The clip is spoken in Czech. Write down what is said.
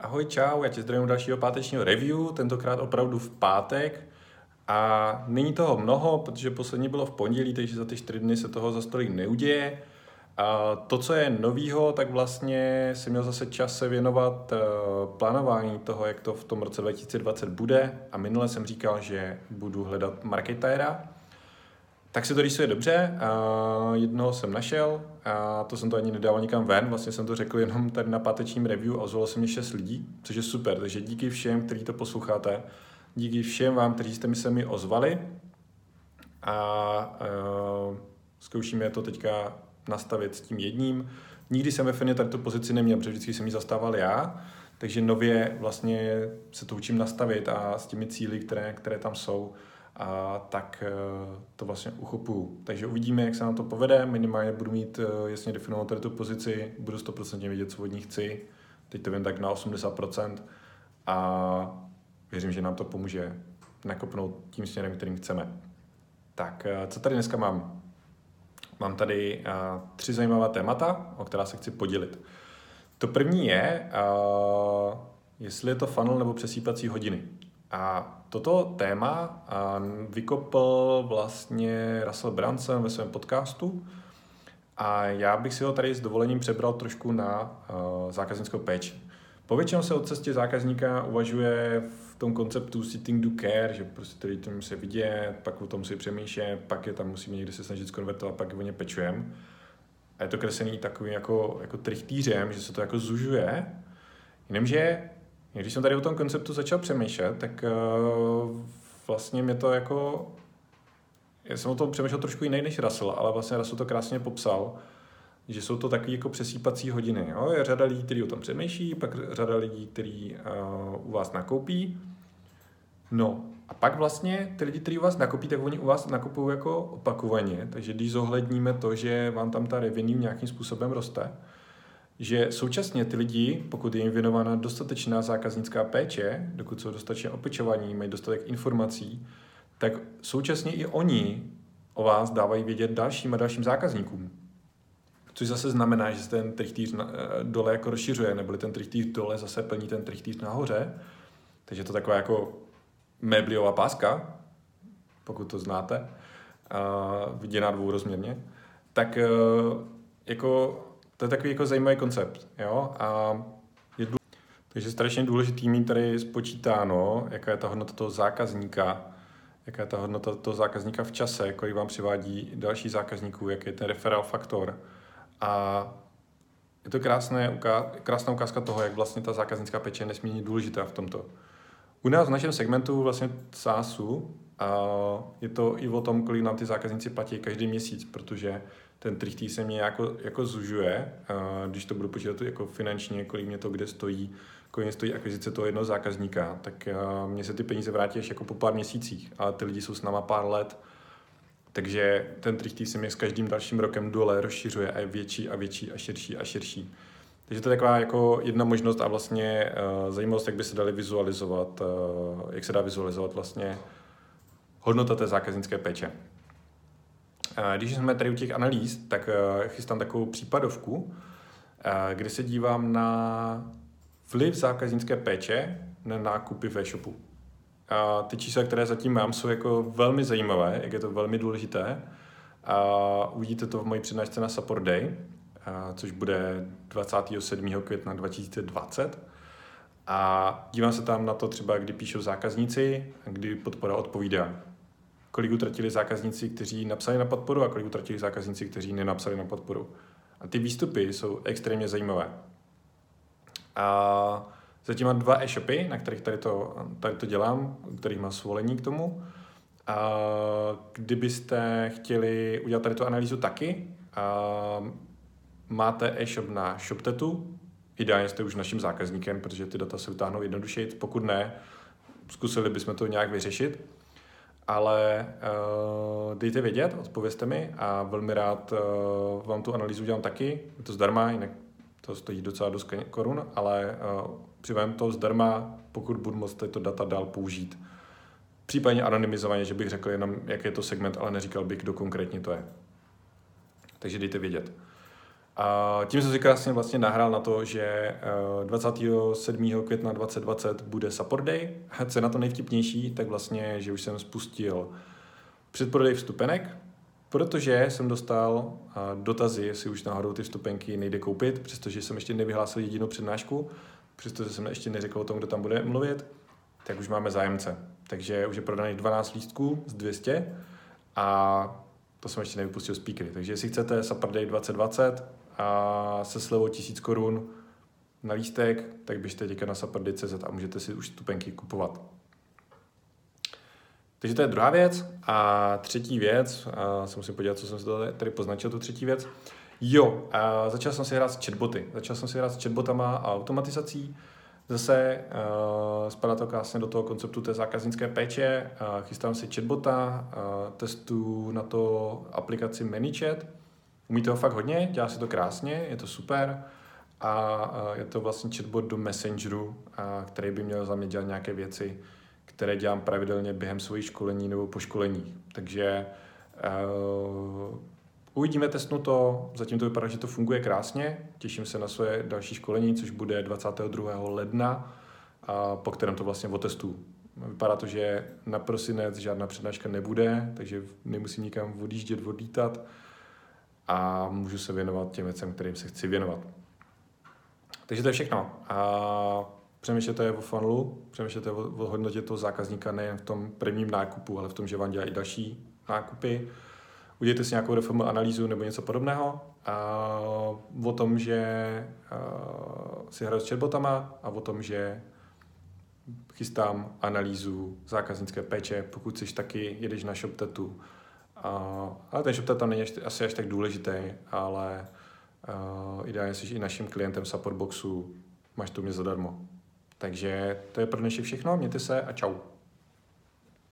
Ahoj, čau, já tě zdravím dalšího pátečního review, tentokrát opravdu v pátek. A není toho mnoho, protože poslední bylo v pondělí, takže za ty čtyři dny se toho za stolik neuděje. A to, co je novýho, tak vlastně jsem měl zase čas se věnovat uh, plánování toho, jak to v tom roce 2020 bude. A minule jsem říkal, že budu hledat marketéra. Tak se to rýsuje dobře, a jednoho jsem našel. A to jsem to ani nedával nikam ven, vlastně jsem to řekl jenom tady na pátečním review a ozvalo se mě 6 lidí, což je super, takže díky všem, kteří to posloucháte, díky všem vám, kteří jste mi se mi ozvali. A uh, zkoušíme to teďka nastavit s tím jedním. Nikdy jsem ve firmě tady tu pozici neměl, protože vždycky jsem ji zastával já, takže nově vlastně se to učím nastavit a s těmi cíly, které, které tam jsou, a tak eh, to vlastně uchopuju. Takže uvidíme, jak se nám to povede. Minimálně budu mít eh, jasně definovat tady tu pozici, budu 100% vědět, co od ní chci. Teď to vím tak na 80% a věřím, že nám to pomůže nakopnout tím směrem, kterým chceme. Tak, eh, co tady dneska mám? Mám tady tři zajímavá témata, o která se chci podělit. To první je, jestli je to funnel nebo přesýpací hodiny. A toto téma vykopl vlastně Russell Brunson ve svém podcastu a já bych si ho tady s dovolením přebral trošku na zákaznickou péči. Povětšinou se o cestě zákazníka uvažuje v tom konceptu sitting do care, že prostě tady to musí vidět, pak o tom musí přemýšlet, pak je tam musíme někdy se snažit skonvertovat, pak o ně pečujeme. A je to kreslený takovým jako, jako trichtýřem, že se to jako zužuje. Jenomže když jsem tady o tom konceptu začal přemýšlet, tak uh, vlastně mě to jako... Já jsem o tom přemýšlel trošku jiný než Russell, ale vlastně Russell to krásně popsal, že jsou to takové jako přesýpací hodiny. Jo? Je řada lidí, kteří o tom přemýšlí, pak řada lidí, kteří uh, u vás nakoupí. No a pak vlastně ty lidi, kteří u vás nakoupí, tak oni u vás nakupují jako opakovaně, takže když zohledníme to, že vám tam ta revenue nějakým způsobem roste, že současně ty lidi, pokud je jim věnována dostatečná zákaznická péče, dokud jsou dostatečně opečovaní, mají dostatek informací, tak současně i oni o vás dávají vědět dalším a dalším zákazníkům. Což zase znamená, že se ten trichtýř eh, dole jako rozšiřuje, neboli ten trichtýř dole zase plní ten trichtýř nahoře. Takže to taková jako mebliová páska, pokud to znáte, viděná dvourozměrně. Tak eh, jako to je takový jako zajímavý koncept, jo, a je důležitý, takže strašně důležitý mít tady spočítáno, jaká je ta hodnota toho zákazníka, jaká je ta hodnota toho zákazníka v čase, kolik vám přivádí další zákazníků, jaký je ten referál faktor. A je to krásné, krásná ukázka toho, jak vlastně ta zákaznická péče je nesmírně důležitá v tomto. U nás v našem segmentu vlastně SaaSu a je to i o tom, kolik nám ty zákazníci platí každý měsíc, protože ten trichtý se mě jako, jako zužuje, když to budu počítat jako finančně, kolik mě to kde stojí, kolik mě stojí akvizice toho jednoho zákazníka, tak mně se ty peníze vrátí až jako po pár měsících, ale ty lidi jsou s náma pár let, takže ten trichtý se mě s každým dalším rokem dole rozšiřuje a je větší a větší a širší a širší. Takže to je taková jako jedna možnost a vlastně uh, zajímavost, jak by se dali vizualizovat, uh, jak se dá vizualizovat vlastně hodnota té zákaznické péče. Když jsme tady u těch analýz, tak eh, chystám takovou případovku, eh, kde se dívám na vliv zákaznické péče na nákupy v e-shopu. A ty čísla, které zatím mám, jsou jako velmi zajímavé, jak je to velmi důležité. A uvidíte to v mojí přednášce na Support Day, což bude 27. května 2020. A dívám se tam na to třeba, kdy píšou zákazníci, kdy podpora odpovídá kolik utratili zákazníci, kteří napsali na podporu a kolik utratili zákazníci, kteří nenapsali na podporu. A ty výstupy jsou extrémně zajímavé. A zatím mám dva e-shopy, na kterých tady to, tady to dělám, kterých mám svolení k tomu. A kdybyste chtěli udělat tady tu analýzu taky, a máte e-shop na ShopTetu, ideálně jste už naším zákazníkem, protože ty data se vytáhnou jednodušeji. Pokud ne, zkusili bychom to nějak vyřešit ale uh, dejte vědět, odpovězte mi a velmi rád uh, vám tu analýzu udělám taky. Je to zdarma, jinak to stojí docela dost korun, ale uh, přivám to zdarma, pokud budu moct tyto data dál použít. Případně anonymizovaně, že bych řekl jenom, jaký je to segment, ale neříkal bych, kdo konkrétně to je. Takže dejte vědět. A tím jsem si krásně vlastně nahrál na to, že 27. května 2020 bude Support Day. A co je na to nejvtipnější, tak vlastně, že už jsem spustil předprodej vstupenek, protože jsem dostal dotazy, jestli už náhodou ty vstupenky nejde koupit, přestože jsem ještě nevyhlásil jedinou přednášku, přestože jsem ještě neřekl o tom, kdo tam bude mluvit, tak už máme zájemce. Takže už je prodaných 12 lístků z 200 a to jsem ještě nevypustil speakery. Takže jestli chcete Supper Day 2020 a se slevou 1000 korun na lístek, tak běžte teďka na supperday.cz a můžete si už stupenky kupovat. Takže to je druhá věc. A třetí věc, a se musím podívat, co jsem si tady poznačil, tu třetí věc. Jo, a začal jsem si hrát s chatboty. Začal jsem si hrát s chatbotama a automatizací. Zase uh, spadá to krásně do toho konceptu té zákaznické péče. Uh, chystám si chatbota, uh, testu na to aplikaci ManyChat. Umí toho fakt hodně, dělá si to krásně, je to super. A je to vlastně chatbot do Messengeru, který by měl za mě dělat nějaké věci, které dělám pravidelně během svých školení nebo po školení. Takže uh, uvidíme, testnu to. Zatím to vypadá, že to funguje krásně. Těším se na své další školení, což bude 22. ledna, a po kterém to vlastně otestu. Vypadá to, že na prosinec žádná přednáška nebude, takže nemusím nikam odjíždět, odlítat a můžu se věnovat těm věcem, kterým se chci věnovat. Takže to je všechno. A přemýšlete o funnelu, přemýšlete o, o hodnotě toho zákazníka nejen v tom prvním nákupu, ale v tom, že vám dělá i další nákupy. Udějte si nějakou reformu analýzu nebo něco podobného. A o tom, že si hraju s chatbotama a o tom, že chystám analýzu zákaznické péče, pokud jsi taky jedeš na ShopTetu. A, ale ten ShopTet tam není asi až tak důležitý, ale uh, ideálně jsi i naším klientem Supportboxu, máš to mě zadarmo. Takže to je pro dnešek všechno, mějte se a čau.